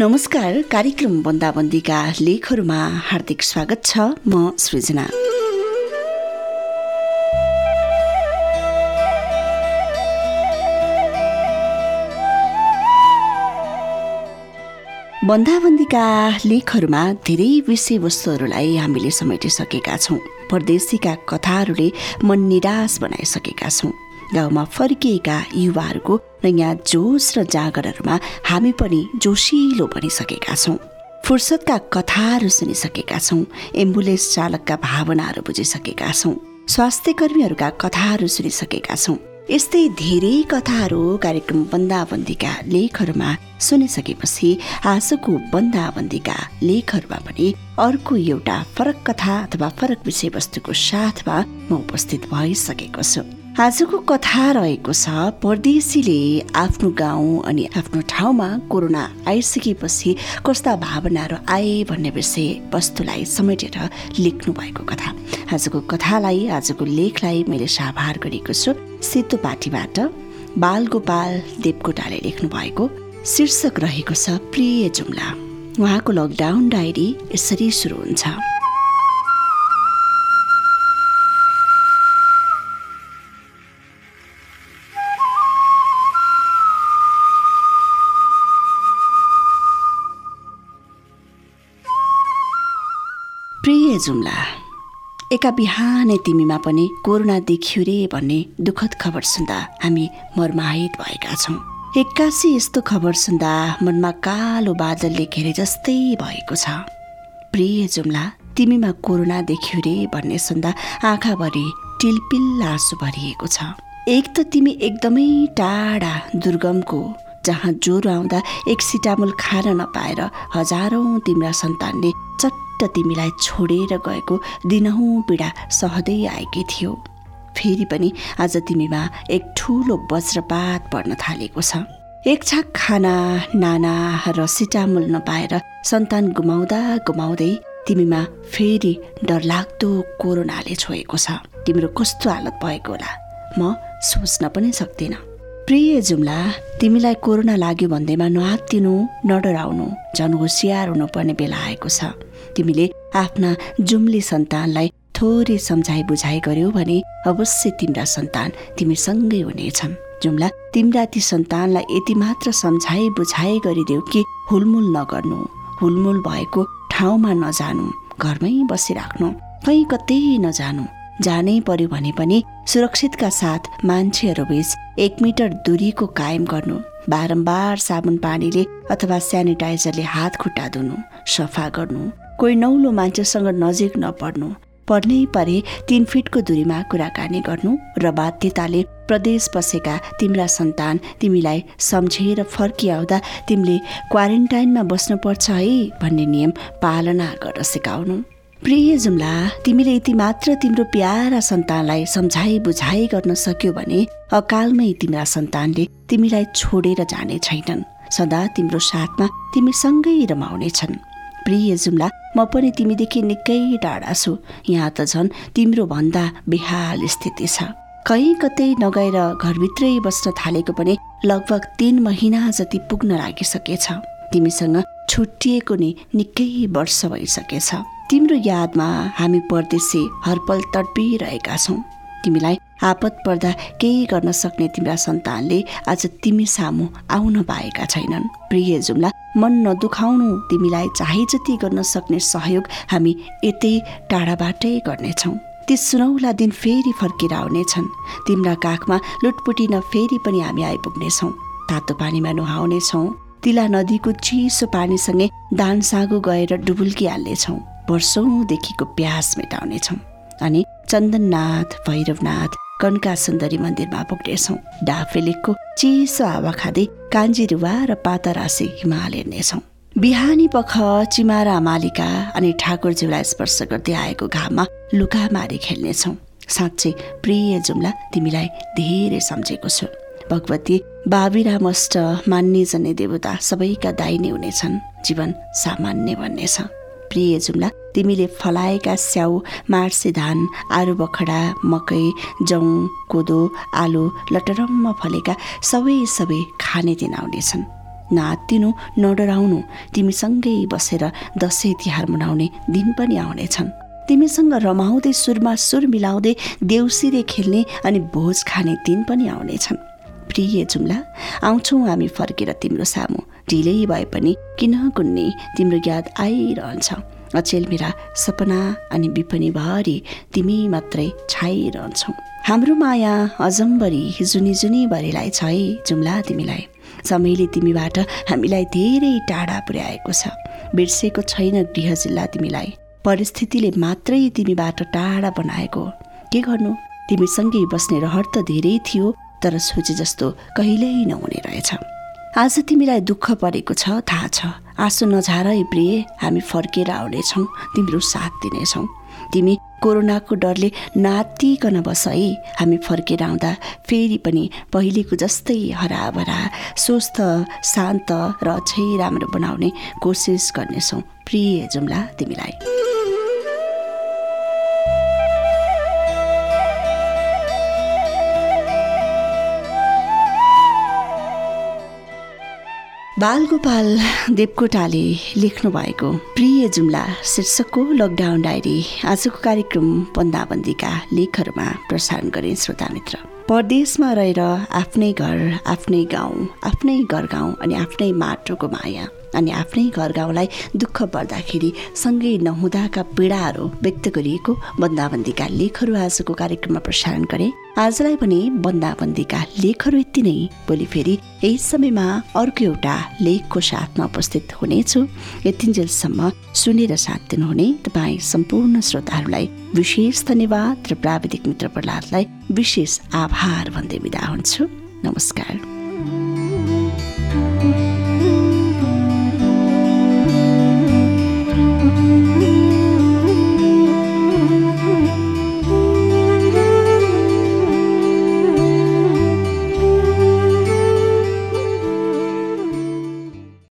नमस्कार कार्यक्रम बन्दाबन्दीका लेखहरूमा हार्दिक स्वागत छ म सृजना। बन्दाबन्दीका लेखहरूमा धेरै विषयवस्तुहरूलाई हामीले समेटिसकेका छौँ। परदेशीका कथाहरूले मन निराश बनाइसकेका छौँ। गाउँमा फर्किएका युवाहरूको नयाँ जोस र जागरहरूमा हामी पनि जोसिलो बनिसकेका छौँ। फुर्सदका कथाहरू सुनिसकेका छौँ एम्बुलेन्स चालकका भावनाहरू बुझिसकेका छौँ स्वास्थ्य कर्मीहरूका कथाहरू सुनिसकेका छौँ। यस्तै धेरै कथाहरू कार्यक्रम बन्दाबन्दीका लेखहरूमा सुनिसकेपछि आजको बन्दाबन्दीका लेखहरूमा पनि अर्को एउटा फरक कथा अथवा फरक विषयवस्तुको साथमा म उपस्थित भइसकेको छु। आजको कथा रहेको छ परदेशीले आफ्नो गाउँ अनि आफ्नो ठाउँमा कोरोना आइसकेपछि कस्ता भावनाहरू आए भन्ने विषय वस्तुलाई समेटेर लेख्नु भएको कथा। आजको कथालाई आजको लेखलाई मैले साभार गरेको छु। सेतो पार्टीबाट बालगोपाल देवकोटाले लेख्नु भएको शीर्षक रहेको छ प्रिय जुम्ला। उहाँको लकडाउन डायरी यसरी सुरु हुन्छ। जुम्ला एका बिहानै तिमीमा पनि कोरोना देखियो रे भन्ने दुःखद खबर सुन्दा हामी मर्माहित भएका छौँ। एक्कासी यस्तो खबर सुन्दा मनमा कालो बादलले घेरे जस्तै भएको छ। प्रिय जुम्ला तिमीमा कोरोना देखियो रे भन्ने सुन्दा आँखाभरि टिलपिल आँसु भरिएको छ। एक त तिमी एकदमै टाढा दुर्गमको जहाँ ज्वरो आउँदा एक सिटामुल खान नपाएर हजारौँ तिम्रा सन्तानले चट्ट तिमीलाई छोडेर गएको दिनहुँ पीडा सहँदै आएकी थियो। फेरि पनि आज तिमीमा एक ठुलो वज्रपात पर्न थालेको छ। एक छाक खाना नाना र सिटामुल नपाएर सन्तान गुमाउँदा गुमाउँदै तिमीमा फेरि डरलाग्दो कोरोनाले छोएको छ। तिम्रो कस्तो हालत भएको होला? म सोच्न पनि सक्दिनँ। प्रिय जुम्ला तिमीलाई कोरोना लाग्यो भन्दैमा नआत्तिनु नडराउनु झन् होसियार हुनुपर्ने बेला आएको छ। तिमीले आफ्ना जुम्ली सन्तानलाई थोरै सम्झाइ बुझाइ गर्यौ भने अवश्य तिम्रा सन्तान तिमीसँगै हुनेछन्। जुम्ला तिम्रा ती सन्तानलाई यति मात्र सम्झाइ बुझाइ गरिदेऊ कि हुलमुल नगर्नु हुलमुल भएको ठाउँमा नजानु घरमै बसिराख्नु कहीँ कतै नजानु जानै पर्यो भने पनि सुरक्षितका साथ मान्छेहरू बीच एक मिटर दूरीको कायम गर्नु बारम्बार साबुन पानीले अथवा सेनिटाइजरले हात खुट्टा धुनु सफा गर्नु कोही नौलो मान्छेसँग नजिक नपर्नु पर्नै परे तिन फिटको दूरीमा कुराकानी गर्नु र बाध्यताले प्रदेश बसेका तिम्रा सन्तान तिमीलाई सम्झेर फर्किआउँदा तिमीले क्वारेन्टाइनमा बस्नुपर्छ है भन्ने नियम पालना गर्न सिकाउनु। प्रिय जुम्ला तिमीले यति मात्र तिम्रो प्यारा सन्तानलाई सम्झाइ बुझाइ गर्न सक्यो भने अकालमै तिम्रा सन्तानले तिमीलाई छोडेर जाने छैनन्। सदा तिम्रो साथमा तिमीसँगै रमाउनेछन्। प्रिय जुम्ला म पनि तिमीदेखि निकै टाढा छु। यहाँ त झन् तिम्रो भन्दा बेहाल स्थिति छ। कहीँ कतै नगएर घरभित्रै बस्न थालेको पनि लगभग तिन महिना जति पुग्न लागिसकेछ। तिमीसँग छुट्टिएको नि निकै वर्ष भइसकेछ। तिम्रो यादमा हामी परदेशी हरपल तडपिरहेका छौँ। तिमीलाई आपत पर्दा केही गर्न सक्ने तिम्रा सन्तानले आज तिमी सामु आउन पाएका छैनन्। प्रिय जुम्ला मन नदुखाउनु तिमीलाई चाहे जति गर्न सक्ने सहयोग हामी यतै टाढाबाटै गर्नेछौँ। ती सुनौला दिन फेरि फर्केर आउनेछन् तिम्रा काखमा लुटपुटिन फेरि पनि हामी आइपुग्नेछौँ। तातो पानीमा नुहाउनेछौँ। तिला नदीको चिसो पानीसँगै दान सागो गएर डुबुल्की हाल्नेछौँ वर्षौँदेखिको प्यास मेटाउनेछौँ अनि चन्दननाथ भैरवनाथ कनका सुन्दरी मन्दिरमा पुग्नेछौँ। डाफेलेकको चिसो हावा खाँदै कान्जिरुवा र पातारासी हिमाल हेर्नेछौँ। बिहानी पख चिमारा मालिका अनि ठाकुरज्यूलाई स्पर्श गर्दै आएको घाममा लुका मारी खेल्नेछौँ। साँच्चै प्रिय जुम्ला तिमीलाई धेरै सम्झेको छु। भगवती बाबिराम अष्ट मान्ने जन्ने देवता सबैका दाइने हुनेछन्। जीवन सामान्य भन्नेछ प्रिय जुम्ला तिमीले फलाएका स्याउ मार्से धान आलु बखडा मकै जौँ कोदो आलु लटरम्म फलेका सबै सबै खाने दिन आउनेछन्। नआत्तिनु नडराउनु तिमीसँगै बसेर दसैँ तिहार मनाउने दिन पनि आउनेछन्। तिमीसँग रमाउँदै सुरमा सुर मिलाउँदै देउसिरे खेल्ने अनि भोज खाने दिन पनि आउनेछन्। प्रिय जुम्ला आउँछौँ हामी फर्केर तिम्रो सामु। ढिलै भए पनि किन कुन्ने तिम्रो याद आइरहन्छ। अचेल मेरा सपना अनि विपनीभरि तिमी मात्रै छाइरहन्छौ। हाम्रो माया अजम्बरी जुनी जुनी भरिलाई छ है जुम्ला तिमीलाई। समयले तिमीबाट हामीलाई धेरै टाढा पुर्याएको छ। बिर्सेको छैन गृह जिल्ला तिमीलाई। परिस्थितिले मात्रै तिमीबाट टाढा बनाएको। के गर्नु? तिमीसँगै बस्ने रहर त धेरै थियो तर सोचे जस्तो कहिल्यै नहुने रहेछ। आज तिमीलाई दुःख परेको छ थाहा छ। आँसु नझार प्रिय हामी फर्केर आउनेछौँ तिम्रो साथ दिनेछौँ। तिमी कोरोनाको डरले नातिकन बस है। हामी फर्केर आउँदा फेरि पनि पहिलेको जस्तै हराभरा स्वस्थ शान्त र अझै राम्रो बनाउने कोसिस गर्नेछौँ। प्रिय जुम्ला तिमीलाई। बालगोपाल देवकोटाले लेख्नु भएको प्रिय जुम्ला शीर्षकको लकडाउन डायरी आजको कार्यक्रम बन्दाबन्दीका लेखहरूमा प्रसारण गरे श्रोता मित्र। परदेशमा रहेर आफ्नै घर आफ्नै गाउँ आफ्नै घर गाउँ अनि आफ्नै माटोको माया अनि आफ्नै घर गाउँलाई दुःख पर्दाखेरि सँगै नहुँदाका पीडाहरू व्यक्त गरिएको बन्दाबन्दीका लेखहरू आजको कार्यक्रममा प्रसारण गरे। आजलाई पनि बन्दाबन्दीका लेखहरू यति नै। भोलि फेरि यही समयमा अर्को एउटा लेखको साथमा उपस्थित हुनेछु। यतिन्जेलसम्म सुनेर साथ दिनुहुने तपाईँ सम्पूर्ण श्रोताहरूलाई विशेष धन्यवाद र प्राविधिक मित्र प्रहलादलाई विशेष आभार भन्दै बिदा हुन्छु। नमस्कार।